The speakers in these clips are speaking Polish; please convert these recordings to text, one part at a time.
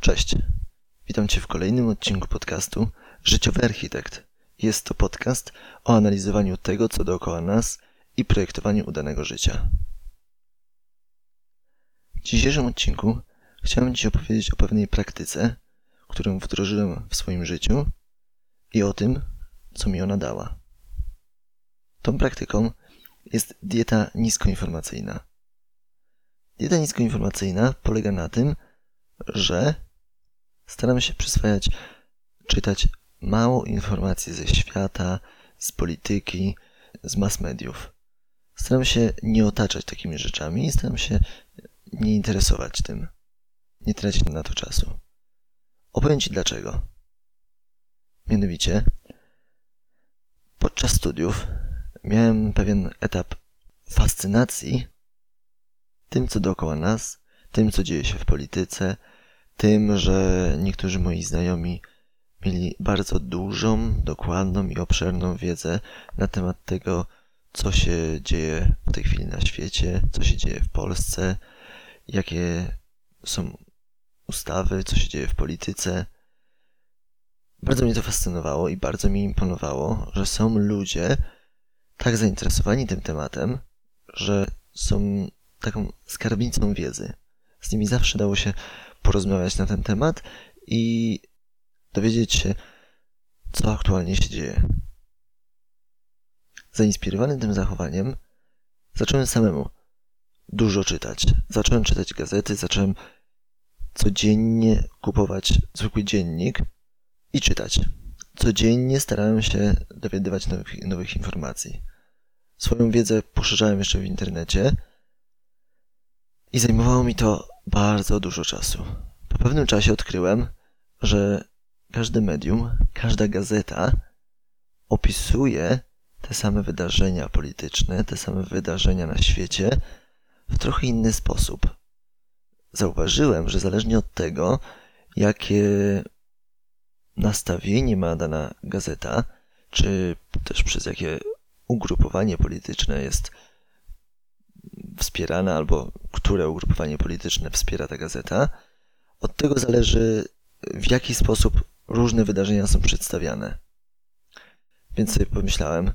Cześć. Witam Cię w kolejnym odcinku podcastu Życiowy Architekt. Jest to podcast o analizowaniu tego, co dookoła nas i projektowaniu udanego życia. W dzisiejszym odcinku chciałem Ci opowiedzieć o pewnej praktyce, którą wdrożyłem w swoim życiu i o tym, co mi ona dała. Tą praktyką jest dieta niskoinformacyjna. Dieta niskoinformacyjna polega na tym, że staram się przyswajać, czytać mało informacji ze świata, z polityki, z mass mediów. Staram się nie otaczać takimi rzeczami i staram się nie interesować tym. Nie tracić na to czasu. Opowiem Ci dlaczego. Mianowicie, podczas studiów miałem pewien etap fascynacji tym, co dookoła nas, tym, co dzieje się w polityce, tym, że niektórzy moi znajomi mieli bardzo dużą, dokładną i obszerną wiedzę na temat tego, co się dzieje w tej chwili na świecie, co się dzieje w Polsce, jakie są ustawy, co się dzieje w polityce. Bardzo mnie to fascynowało i bardzo mi imponowało, że są ludzie tak zainteresowani tym tematem, że są taką skarbnicą wiedzy. Z nimi zawsze dało się porozmawiać na ten temat i dowiedzieć się, co aktualnie się dzieje. Zainspirowany tym zachowaniem, zacząłem samemu dużo czytać. Zacząłem czytać gazety, zacząłem codziennie kupować zwykły dziennik i czytać. Codziennie starałem się dowiadywać nowych, nowych informacji. Swoją wiedzę poszerzałem jeszcze w internecie i zajmowało mi to bardzo dużo czasu. Po pewnym czasie odkryłem, że każde medium, każda gazeta opisuje te same wydarzenia polityczne, te same wydarzenia na świecie w trochę inny sposób. Zauważyłem, że zależnie od tego, jakie nastawienie ma dana gazeta, czy też przez jakie ugrupowanie polityczne jest wspierana, albo które ugrupowanie polityczne wspiera ta gazeta, od tego zależy, w jaki sposób różne wydarzenia są przedstawiane. Więc sobie pomyślałem,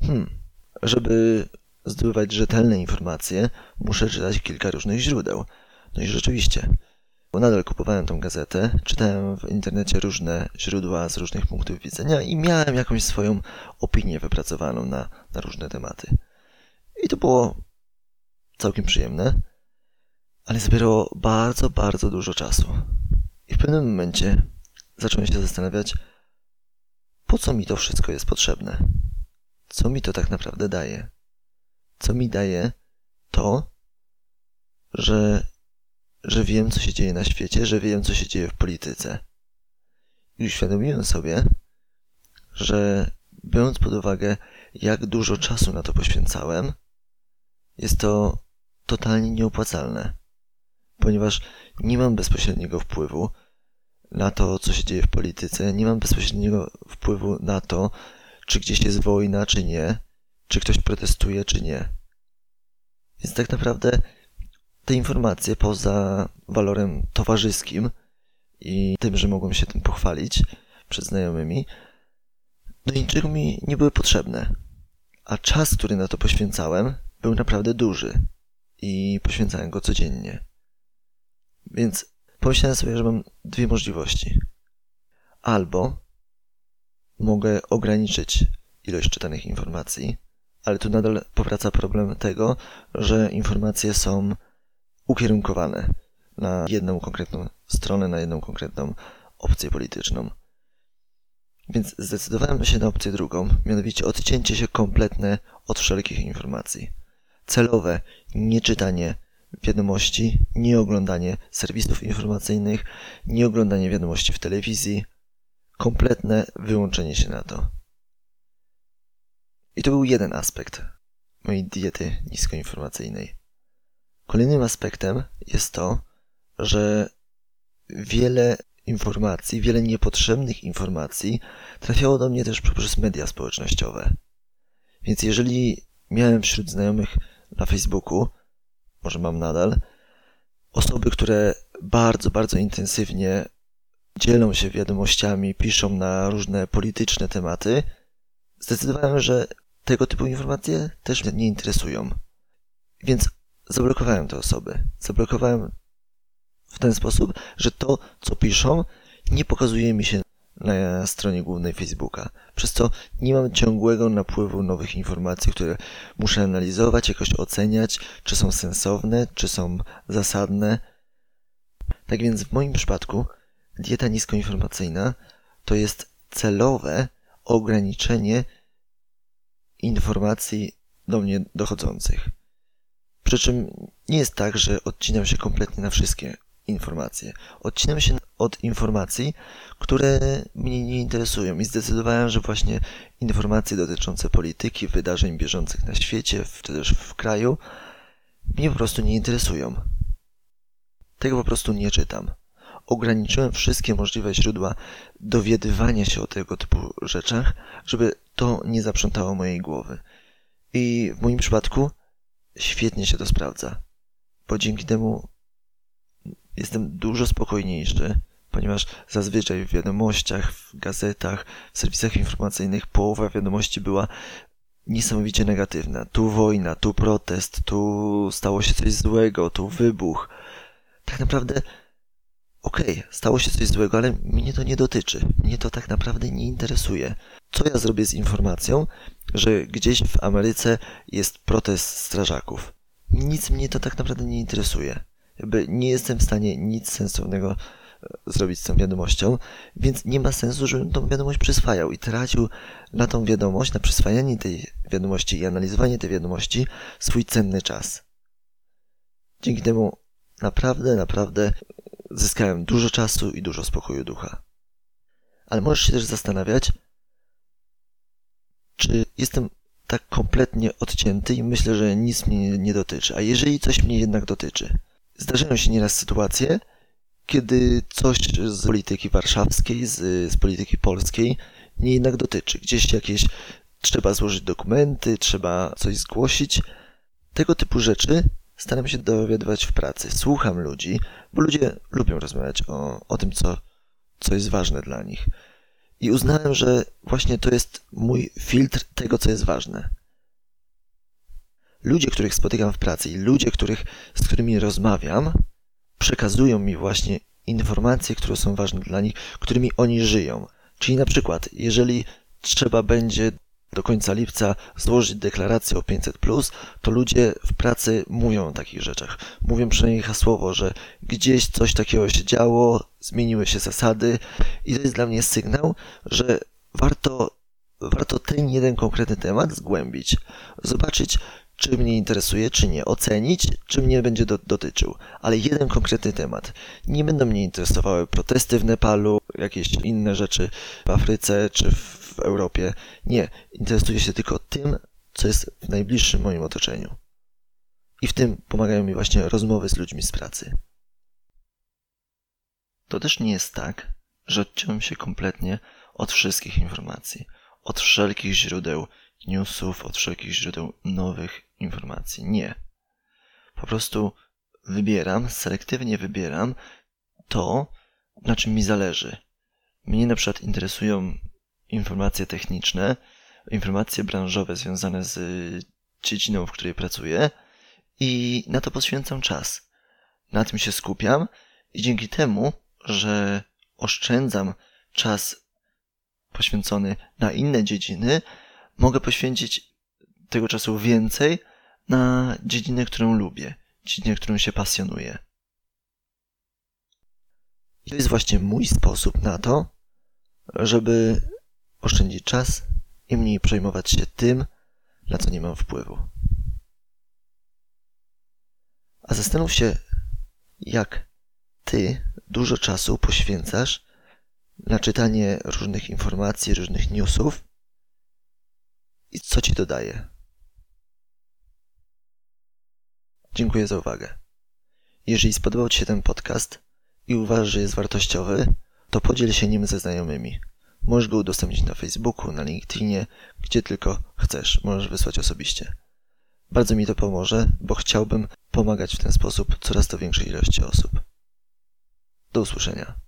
hmm, żeby zdobywać rzetelne informacje, muszę czytać kilka różnych źródeł. No i rzeczywiście, bo nadal kupowałem tą gazetę, czytałem w internecie różne źródła z różnych punktów widzenia i miałem jakąś swoją opinię wypracowaną na, na różne tematy. I to było całkiem przyjemne, ale zabierało bardzo, bardzo dużo czasu. I w pewnym momencie zacząłem się zastanawiać, po co mi to wszystko jest potrzebne? Co mi to tak naprawdę daje? Co mi daje to, że, że wiem, co się dzieje na świecie, że wiem, co się dzieje w polityce. I uświadomiłem sobie, że biorąc pod uwagę, jak dużo czasu na to poświęcałem, jest to totalnie nieopłacalne, ponieważ nie mam bezpośredniego wpływu na to, co się dzieje w polityce, nie mam bezpośredniego wpływu na to, czy gdzieś jest wojna, czy nie, czy ktoś protestuje, czy nie. Więc tak naprawdę te informacje poza walorem towarzyskim i tym, że mogłem się tym pochwalić przed znajomymi, do niczego mi nie były potrzebne. A czas, który na to poświęcałem, był naprawdę duży i poświęcałem go codziennie. Więc pomyślałem sobie, że mam dwie możliwości. Albo mogę ograniczyć ilość czytanych informacji, ale tu nadal powraca problem tego, że informacje są ukierunkowane na jedną konkretną stronę, na jedną konkretną opcję polityczną. Więc zdecydowałem się na opcję drugą, mianowicie odcięcie się kompletne od wszelkich informacji. Celowe nieczytanie wiadomości, nieoglądanie serwisów informacyjnych, nieoglądanie wiadomości w telewizji, kompletne wyłączenie się na to. I to był jeden aspekt mojej diety niskoinformacyjnej. Kolejnym aspektem jest to, że wiele informacji, wiele niepotrzebnych informacji trafiało do mnie też poprzez media społecznościowe. Więc jeżeli miałem wśród znajomych na Facebooku, może mam nadal, osoby, które bardzo, bardzo intensywnie dzielą się wiadomościami, piszą na różne polityczne tematy, zdecydowałem, że tego typu informacje też mnie nie interesują. Więc zablokowałem te osoby. Zablokowałem w ten sposób, że to, co piszą, nie pokazuje mi się na stronie głównej Facebooka. Przez co nie mam ciągłego napływu nowych informacji, które muszę analizować, jakoś oceniać, czy są sensowne, czy są zasadne. Tak więc w moim przypadku dieta niskoinformacyjna to jest celowe ograniczenie informacji do mnie dochodzących. Przy czym nie jest tak, że odcinam się kompletnie na wszystkie informacje. Odcinam się od informacji, które mnie nie interesują i zdecydowałem, że właśnie informacje dotyczące polityki, wydarzeń bieżących na świecie, czy też w kraju, mnie po prostu nie interesują. Tego po prostu nie czytam. Ograniczyłem wszystkie możliwe źródła dowiadywania się o tego typu rzeczach, żeby to nie zaprzątało mojej głowy. I w moim przypadku świetnie się to sprawdza, bo dzięki temu jestem dużo spokojniejszy, ponieważ zazwyczaj w wiadomościach, w gazetach, w serwisach informacyjnych połowa wiadomości była niesamowicie negatywna. Tu wojna, tu protest, tu stało się coś złego, tu wybuch. Tak naprawdę, okej, okay, stało się coś złego, ale mnie to nie dotyczy. Mnie to tak naprawdę nie interesuje. Co ja zrobię z informacją, że gdzieś w Ameryce jest protest strażaków? Nic mnie to tak naprawdę nie interesuje. Jakby nie jestem w stanie nic sensownego e, zrobić z tą wiadomością, więc nie ma sensu, żebym tą wiadomość przyswajał i tracił na tą wiadomość, na przyswajanie tej wiadomości i analizowanie tej wiadomości swój cenny czas. Dzięki temu naprawdę, naprawdę zyskałem dużo czasu i dużo spokoju ducha. Ale możesz się też zastanawiać, czy jestem tak kompletnie odcięty i myślę, że nic mnie nie dotyczy. A jeżeli coś mnie jednak dotyczy, Zdarzają się nieraz sytuacje, kiedy coś z polityki warszawskiej, z, z polityki polskiej nie jednak dotyczy. Gdzieś jakieś trzeba złożyć dokumenty, trzeba coś zgłosić. Tego typu rzeczy staram się dowiadywać w pracy. Słucham ludzi, bo ludzie lubią rozmawiać o, o tym, co, co jest ważne dla nich. I uznałem, że właśnie to jest mój filtr tego, co jest ważne ludzie, których spotykam w pracy i ludzie, których, z którymi rozmawiam, przekazują mi właśnie informacje, które są ważne dla nich, którymi oni żyją. Czyli na przykład, jeżeli trzeba będzie do końca lipca złożyć deklarację o 500, to ludzie w pracy mówią o takich rzeczach. Mówią przynajmniej hasłowo, że gdzieś coś takiego się działo, zmieniły się zasady, i to jest dla mnie sygnał, że warto, warto ten jeden konkretny temat zgłębić, zobaczyć, czy mnie interesuje, czy nie, ocenić, czy mnie będzie do, dotyczył. Ale jeden konkretny temat. Nie będą mnie interesowały protesty w Nepalu, jakieś inne rzeczy w Afryce czy w Europie. Nie, interesuję się tylko tym, co jest w najbliższym moim otoczeniu. I w tym pomagają mi właśnie rozmowy z ludźmi z pracy. To też nie jest tak, że odciąłem się kompletnie od wszystkich informacji, od wszelkich źródeł newsów, od wszelkich źródeł nowych informacji. Nie. Po prostu wybieram, selektywnie wybieram to, na czym mi zależy. Mnie na przykład interesują informacje techniczne, informacje branżowe związane z dziedziną, w której pracuję i na to poświęcam czas. Na tym się skupiam i dzięki temu, że oszczędzam czas poświęcony na inne dziedziny, mogę poświęcić tego czasu więcej na dziedzinę, którą lubię, dziedzinę, którą się pasjonuję. I to jest właśnie mój sposób na to, żeby oszczędzić czas i mniej przejmować się tym, na co nie mam wpływu. A zastanów się, jak ty dużo czasu poświęcasz na czytanie różnych informacji, różnych newsów i co ci to daje. Dziękuję za uwagę. Jeżeli spodobał Ci się ten podcast i uważasz, że jest wartościowy, to podziel się nim ze znajomymi. Możesz go udostępnić na Facebooku, na LinkedInie, gdzie tylko chcesz. Możesz wysłać osobiście. Bardzo mi to pomoże, bo chciałbym pomagać w ten sposób coraz to większej ilości osób. Do usłyszenia.